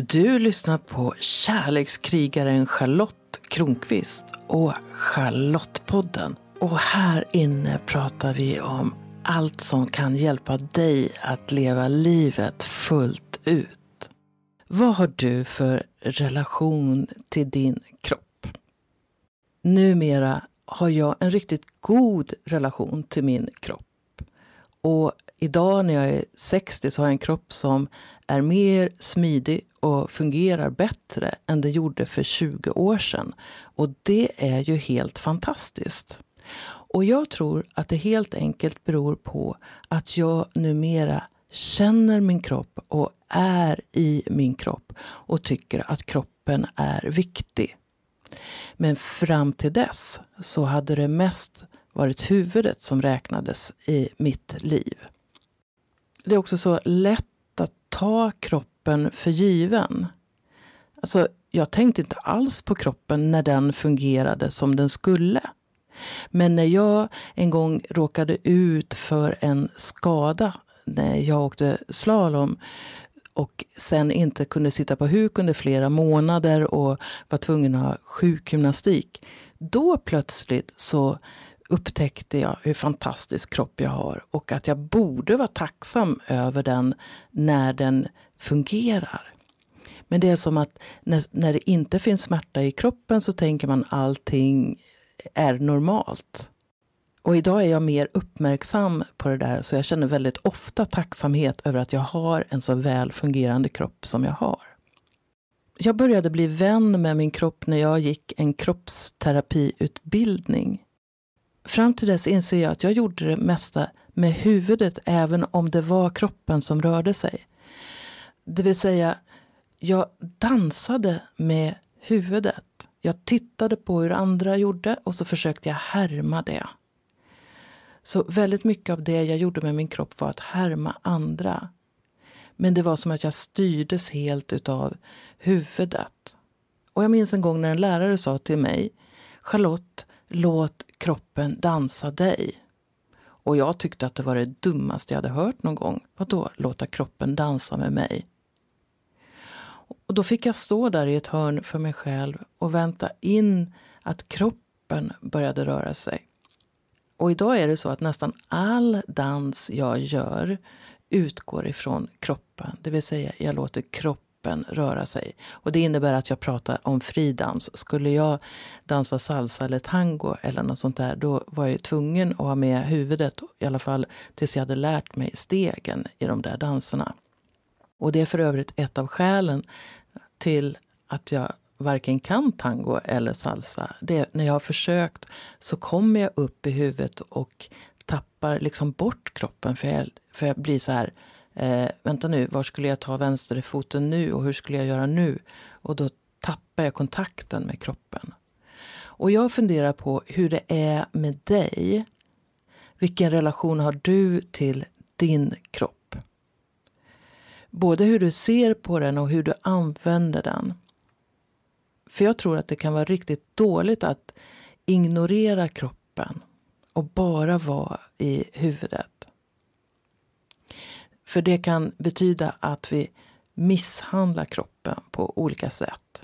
Du lyssnar på kärlekskrigaren Charlotte Kronqvist och Charlottepodden. Och här inne pratar vi om allt som kan hjälpa dig att leva livet fullt ut. Vad har du för relation till din kropp? Numera har jag en riktigt god relation till min kropp. Och idag när jag är 60 så har jag en kropp som är mer smidig och fungerar bättre än det gjorde för 20 år sedan. Och det är ju helt fantastiskt. Och jag tror att det helt enkelt beror på att jag numera känner min kropp och är i min kropp och tycker att kroppen är viktig. Men fram till dess så hade det mest varit huvudet som räknades i mitt liv. Det är också så lätt att ta kroppen för given. Alltså, jag tänkte inte alls på kroppen när den fungerade som den skulle. Men när jag en gång råkade ut för en skada när jag åkte slalom och sen inte kunde sitta på huk under flera månader och var tvungen att ha sjukgymnastik. Då plötsligt så upptäckte jag hur fantastisk kropp jag har och att jag borde vara tacksam över den när den fungerar. Men det är som att när, när det inte finns smärta i kroppen så tänker man allting är normalt. Och idag är jag mer uppmärksam på det där så jag känner väldigt ofta tacksamhet över att jag har en så väl fungerande kropp som jag har. Jag började bli vän med min kropp när jag gick en kroppsterapiutbildning. Fram till dess inser jag att jag gjorde det mesta med huvudet även om det var kroppen som rörde sig. Det vill säga, jag dansade med huvudet. Jag tittade på hur andra gjorde och så försökte jag härma det. Så väldigt mycket av det jag gjorde med min kropp var att härma andra. Men det var som att jag styrdes helt utav huvudet. Och jag minns en gång när en lärare sa till mig Charlotte, låt kroppen dansa dig. Och jag tyckte att det var det dummaste jag hade hört någon gång. Vadå, låta kroppen dansa med mig? Och då fick jag stå där i ett hörn för mig själv och vänta in att kroppen började röra sig. Och idag är det så att nästan all dans jag gör utgår ifrån kroppen. Det vill säga, jag låter kroppen röra sig. Och det innebär att jag pratar om fridans. Skulle jag dansa salsa eller tango eller något sånt där, då var jag tvungen att ha med huvudet, i alla fall tills jag hade lärt mig stegen i de där danserna. Och det är för övrigt ett av skälen till att jag varken kan tango eller salsa. Det, när jag har försökt så kommer jag upp i huvudet och tappar liksom bort kroppen. För jag, för jag blir så här, eh, vänta nu, var skulle jag ta vänsterfoten nu och hur skulle jag göra nu? Och då tappar jag kontakten med kroppen. Och jag funderar på hur det är med dig. Vilken relation har du till din kropp? Både hur du ser på den och hur du använder den. För jag tror att det kan vara riktigt dåligt att ignorera kroppen och bara vara i huvudet. För det kan betyda att vi misshandlar kroppen på olika sätt.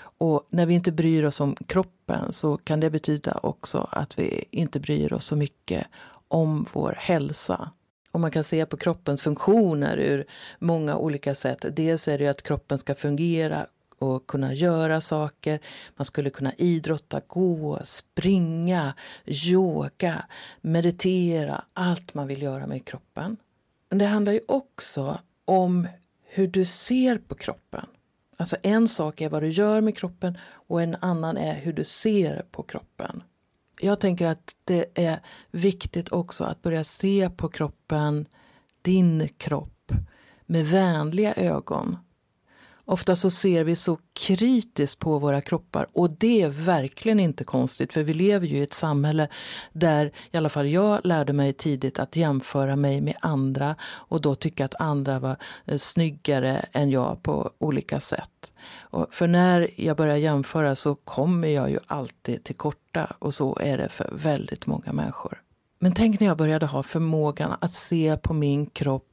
Och när vi inte bryr oss om kroppen så kan det betyda också att vi inte bryr oss så mycket om vår hälsa. Och man kan se på kroppens funktioner ur många olika sätt. Dels är det att kroppen ska fungera och kunna göra saker. Man skulle kunna idrotta, gå, springa, yoga, meditera, allt man vill göra med kroppen. Men det handlar ju också om hur du ser på kroppen. Alltså en sak är vad du gör med kroppen och en annan är hur du ser på kroppen. Jag tänker att det är viktigt också att börja se på kroppen, din kropp, med vänliga ögon. Ofta så ser vi så kritiskt på våra kroppar och det är verkligen inte konstigt för vi lever ju i ett samhälle där i alla fall jag lärde mig tidigt att jämföra mig med andra och då tycka att andra var eh, snyggare än jag på olika sätt. Och för när jag börjar jämföra så kommer jag ju alltid till korta och så är det för väldigt många människor. Men tänk när jag började ha förmågan att se på min kropp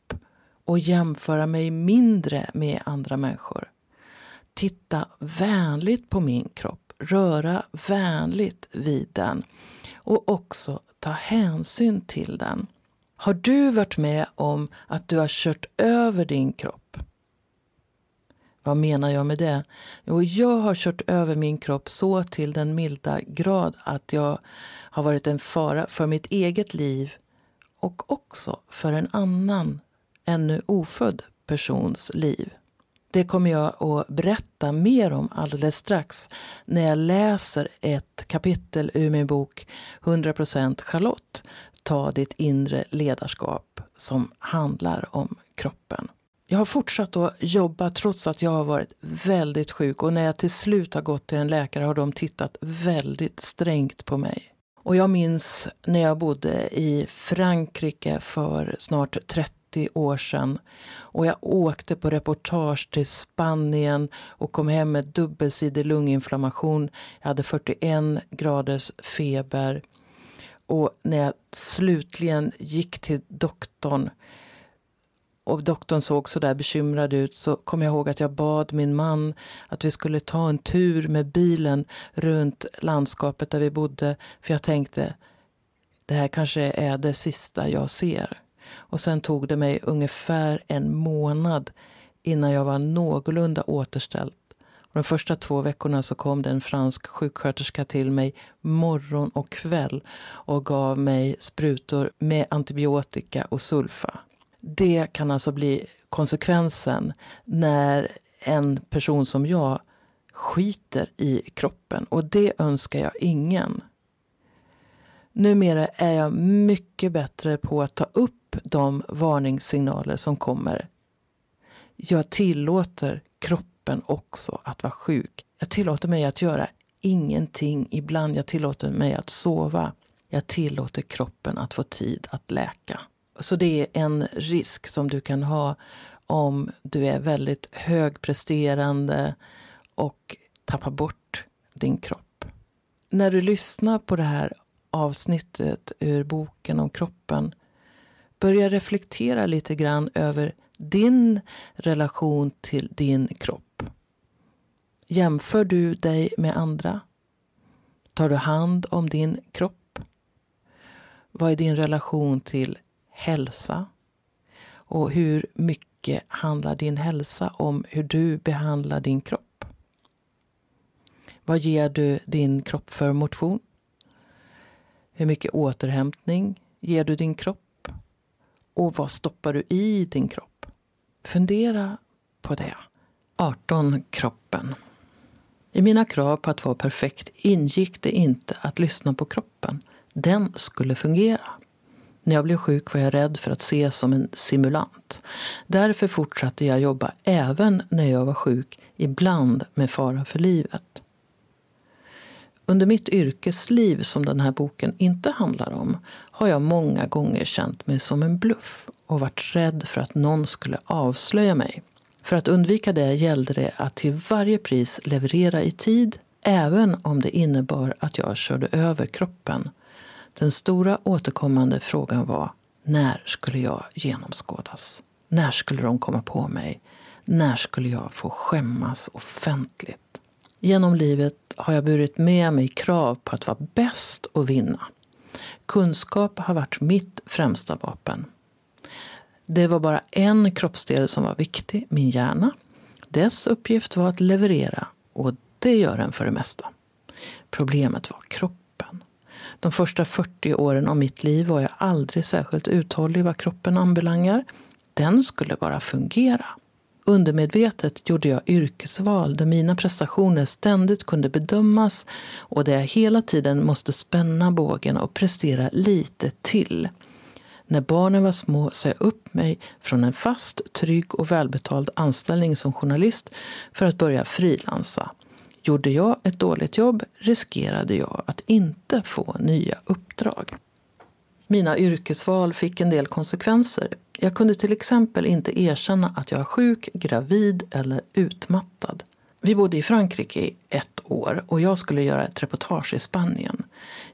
och jämföra mig mindre med andra människor. titta vänligt på min kropp, röra vänligt vid den och också ta hänsyn till den. Har du varit med om att du har kört över din kropp? Vad menar jag med det? Jo, jag har kört över min kropp så till den milda grad att jag har varit en fara för mitt eget liv och också för en annan, ännu ofödd persons liv. Det kommer jag att berätta mer om alldeles strax när jag läser ett kapitel ur min bok 100% Charlotte, Ta ditt inre ledarskap, som handlar om kroppen. Jag har fortsatt att jobba trots att jag har varit väldigt sjuk och när jag till slut har gått till en läkare har de tittat väldigt strängt på mig. Och jag minns när jag bodde i Frankrike för snart 30 år sedan och jag åkte på reportage till Spanien och kom hem med dubbelsidig lunginflammation. Jag hade 41 graders feber. Och när jag slutligen gick till doktorn och doktorn såg så där bekymrad ut så kom jag ihåg att jag bad min man att vi skulle ta en tur med bilen runt landskapet där vi bodde. För jag tänkte, det här kanske är det sista jag ser. Och sen tog det mig ungefär en månad innan jag var någorlunda återställd. Och de första två veckorna så kom det en fransk sjuksköterska till mig morgon och kväll och gav mig sprutor med antibiotika och sulfa. Det kan alltså bli konsekvensen när en person som jag skiter i kroppen. Och det önskar jag ingen. Numera är jag mycket bättre på att ta upp de varningssignaler som kommer. Jag tillåter kroppen också att vara sjuk. Jag tillåter mig att göra ingenting ibland. Jag tillåter mig att sova. Jag tillåter kroppen att få tid att läka. Så det är en risk som du kan ha om du är väldigt högpresterande och tappar bort din kropp. När du lyssnar på det här avsnittet ur boken om kroppen börja reflektera lite grann över din relation till din kropp. Jämför du dig med andra? Tar du hand om din kropp? Vad är din relation till hälsa. Och hur mycket handlar din hälsa om hur du behandlar din kropp? Vad ger du din kropp för motion? Hur mycket återhämtning ger du din kropp? Och vad stoppar du i din kropp? Fundera på det. 18. Kroppen. I mina krav på att vara perfekt ingick det inte att lyssna på kroppen. Den skulle fungera. När jag blev sjuk var jag rädd för att ses som en simulant. Därför fortsatte jag jobba även när jag var sjuk, ibland med fara för livet. Under mitt yrkesliv, som den här boken inte handlar om, har jag många gånger känt mig som en bluff och varit rädd för att någon skulle avslöja mig. För att undvika det gällde det att till varje pris leverera i tid, även om det innebar att jag körde över kroppen den stora återkommande frågan var när skulle jag genomskådas? När skulle de komma på mig? När skulle jag få skämmas offentligt? Genom livet har jag burit med mig krav på att vara bäst och vinna. Kunskap har varit mitt främsta vapen. Det var bara en kroppsdel som var viktig, min hjärna. Dess uppgift var att leverera och det gör den för det mesta. Problemet var kroppen. De första 40 åren av mitt liv var jag aldrig särskilt uthållig vad kroppen anbelangar. Den skulle bara fungera. Undermedvetet gjorde jag yrkesval där mina prestationer ständigt kunde bedömas och där jag hela tiden måste spänna bågen och prestera lite till. När barnen var små sa jag upp mig från en fast, trygg och välbetald anställning som journalist för att börja frilansa. Gjorde jag ett dåligt jobb riskerade jag att inte få nya uppdrag. Mina yrkesval fick en del konsekvenser. Jag kunde till exempel inte erkänna att jag var sjuk, gravid eller utmattad. Vi bodde i Frankrike i ett år och jag skulle göra ett reportage i Spanien.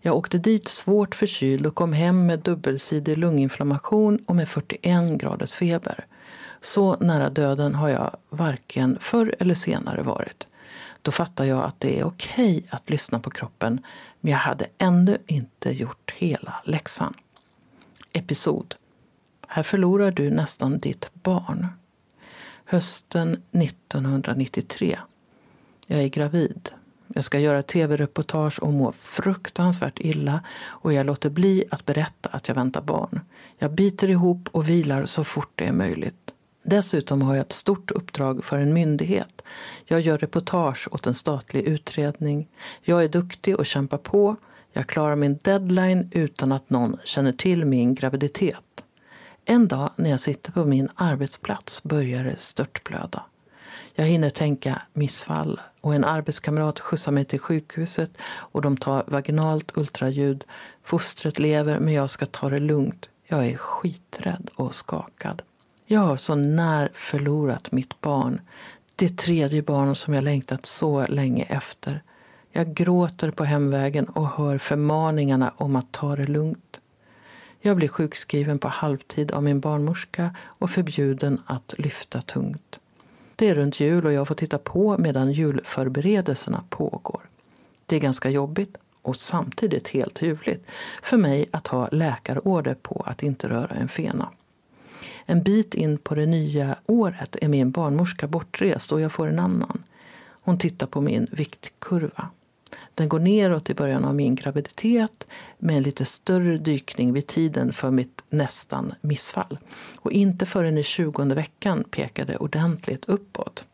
Jag åkte dit svårt förkyld och kom hem med dubbelsidig lunginflammation och med 41 graders feber. Så nära döden har jag varken förr eller senare varit. Då fattar jag att det är okej att lyssna på kroppen men jag hade ännu inte gjort hela läxan. Episod. Här förlorar du nästan ditt barn. Hösten 1993. Jag är gravid. Jag ska göra tv-reportage och mår fruktansvärt illa och jag låter bli att berätta att jag väntar barn. Jag biter ihop och vilar så fort det är möjligt. Dessutom har jag ett stort uppdrag för en myndighet. Jag gör reportage åt en statlig utredning. Jag är duktig och kämpar på. Jag klarar min deadline utan att någon känner till min graviditet. En dag när jag sitter på min arbetsplats börjar det störtblöda. Jag hinner tänka missfall och en arbetskamrat skjutsar mig till sjukhuset och de tar vaginalt ultraljud. Fostret lever men jag ska ta det lugnt. Jag är skiträdd och skakad. Jag har så när förlorat mitt barn. Det tredje barn som jag längtat så länge efter. Jag gråter på hemvägen och hör förmaningarna om att ta det lugnt. Jag blir sjukskriven på halvtid av min barnmorska och förbjuden att lyfta tungt. Det är runt jul och jag får titta på medan julförberedelserna pågår. Det är ganska jobbigt och samtidigt helt ljuvligt för mig att ha läkarorder på att inte röra en fena. En bit in på det nya året är min barnmorska bortrest och jag får en annan. Hon tittar på min viktkurva. Den går neråt i början av min graviditet med en lite större dykning vid tiden för mitt nästan missfall. Och inte förrän i tjugonde veckan pekar det ordentligt uppåt.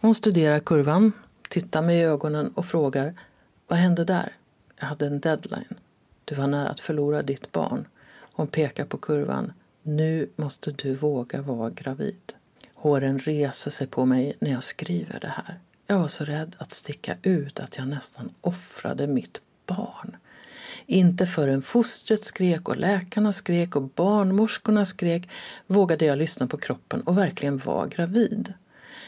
Hon studerar kurvan, tittar mig i ögonen och frågar Vad hände där? Jag hade en deadline. Du var nära att förlora ditt barn. Hon pekar på kurvan. Nu måste du våga vara gravid. Håren reser sig på mig när jag skriver det här. Jag var så rädd att sticka ut att jag nästan offrade mitt barn. Inte förrän fostret skrek och läkarna skrek och barnmorskorna skrek vågade jag lyssna på kroppen och verkligen vara gravid.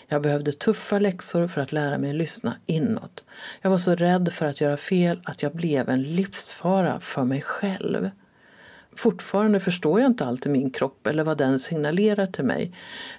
Jag behövde tuffa läxor för att lära mig lyssna inåt. Jag var så rädd för att göra fel att jag blev en livsfara för mig själv. Fortfarande förstår jag inte alltid min kropp eller vad den signalerar till mig.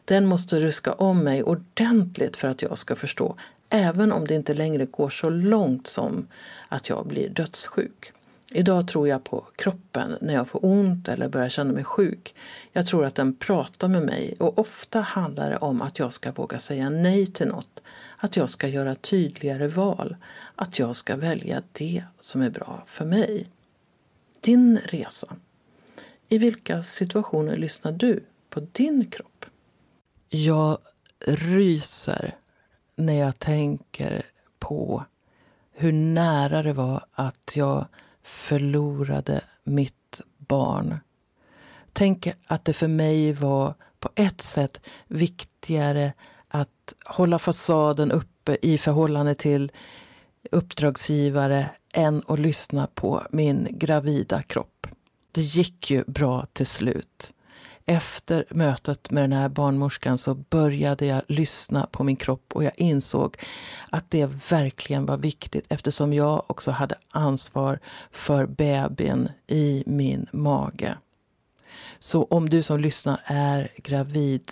Den måste ruska om mig ordentligt för att jag ska förstå, även om det inte längre går så långt som att jag blir dödssjuk. Idag tror jag på kroppen när jag får ont eller börjar känna mig sjuk. Jag tror att den pratar med mig och ofta handlar det om att jag ska våga säga nej till något. Att jag ska göra tydligare val. Att jag ska välja det som är bra för mig. Din resa i vilka situationer lyssnar du på din kropp? Jag ryser när jag tänker på hur nära det var att jag förlorade mitt barn. Tänk att det för mig var på ett sätt viktigare att hålla fasaden uppe i förhållande till uppdragsgivare än att lyssna på min gravida kropp. Det gick ju bra till slut. Efter mötet med den här barnmorskan så började jag lyssna på min kropp och jag insåg att det verkligen var viktigt eftersom jag också hade ansvar för bebisen i min mage. Så om du som lyssnar är gravid,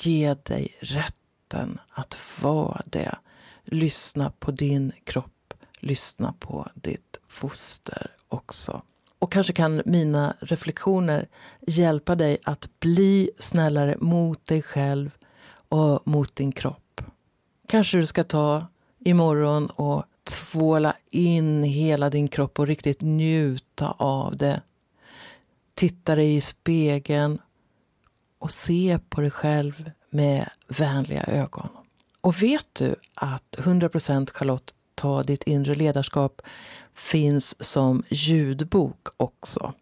ge dig rätten att vara det. Lyssna på din kropp, lyssna på ditt foster också. Och kanske kan mina reflektioner hjälpa dig att bli snällare mot dig själv och mot din kropp. Kanske du ska ta imorgon och tvåla in hela din kropp och riktigt njuta av det. Titta dig i spegeln och se på dig själv med vänliga ögon. Och vet du att 100% Charlotte Ta ditt inre ledarskap finns som ljudbok också.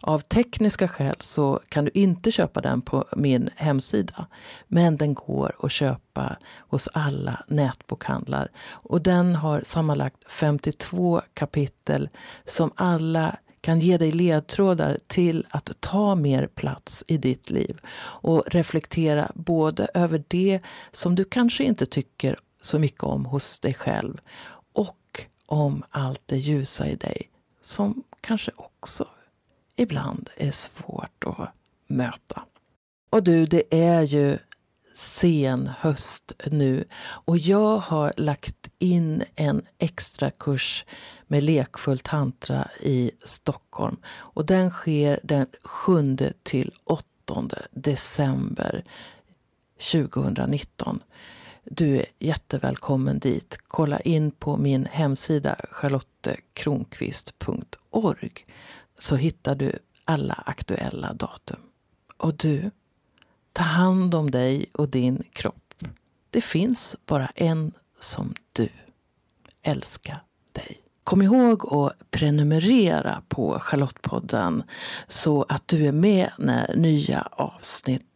Av tekniska skäl så kan du inte köpa den på min hemsida. Men den går att köpa hos alla nätbokhandlar. Och den har sammanlagt 52 kapitel som alla kan ge dig ledtrådar till att ta mer plats i ditt liv och reflektera både över det som du kanske inte tycker så mycket om hos dig själv om allt det ljusa i dig som kanske också ibland är svårt att möta. Och du, det är ju sen höst nu och jag har lagt in en extra kurs med lekfull tantra i Stockholm. Och den sker den 7 till 8 december 2019. Du är jättevälkommen dit. Kolla in på min hemsida charlottekronqvist.org så hittar du alla aktuella datum. Och du, ta hand om dig och din kropp. Det finns bara en som du. Älska dig. Kom ihåg att prenumerera på Charlottepodden så att du är med när nya avsnitt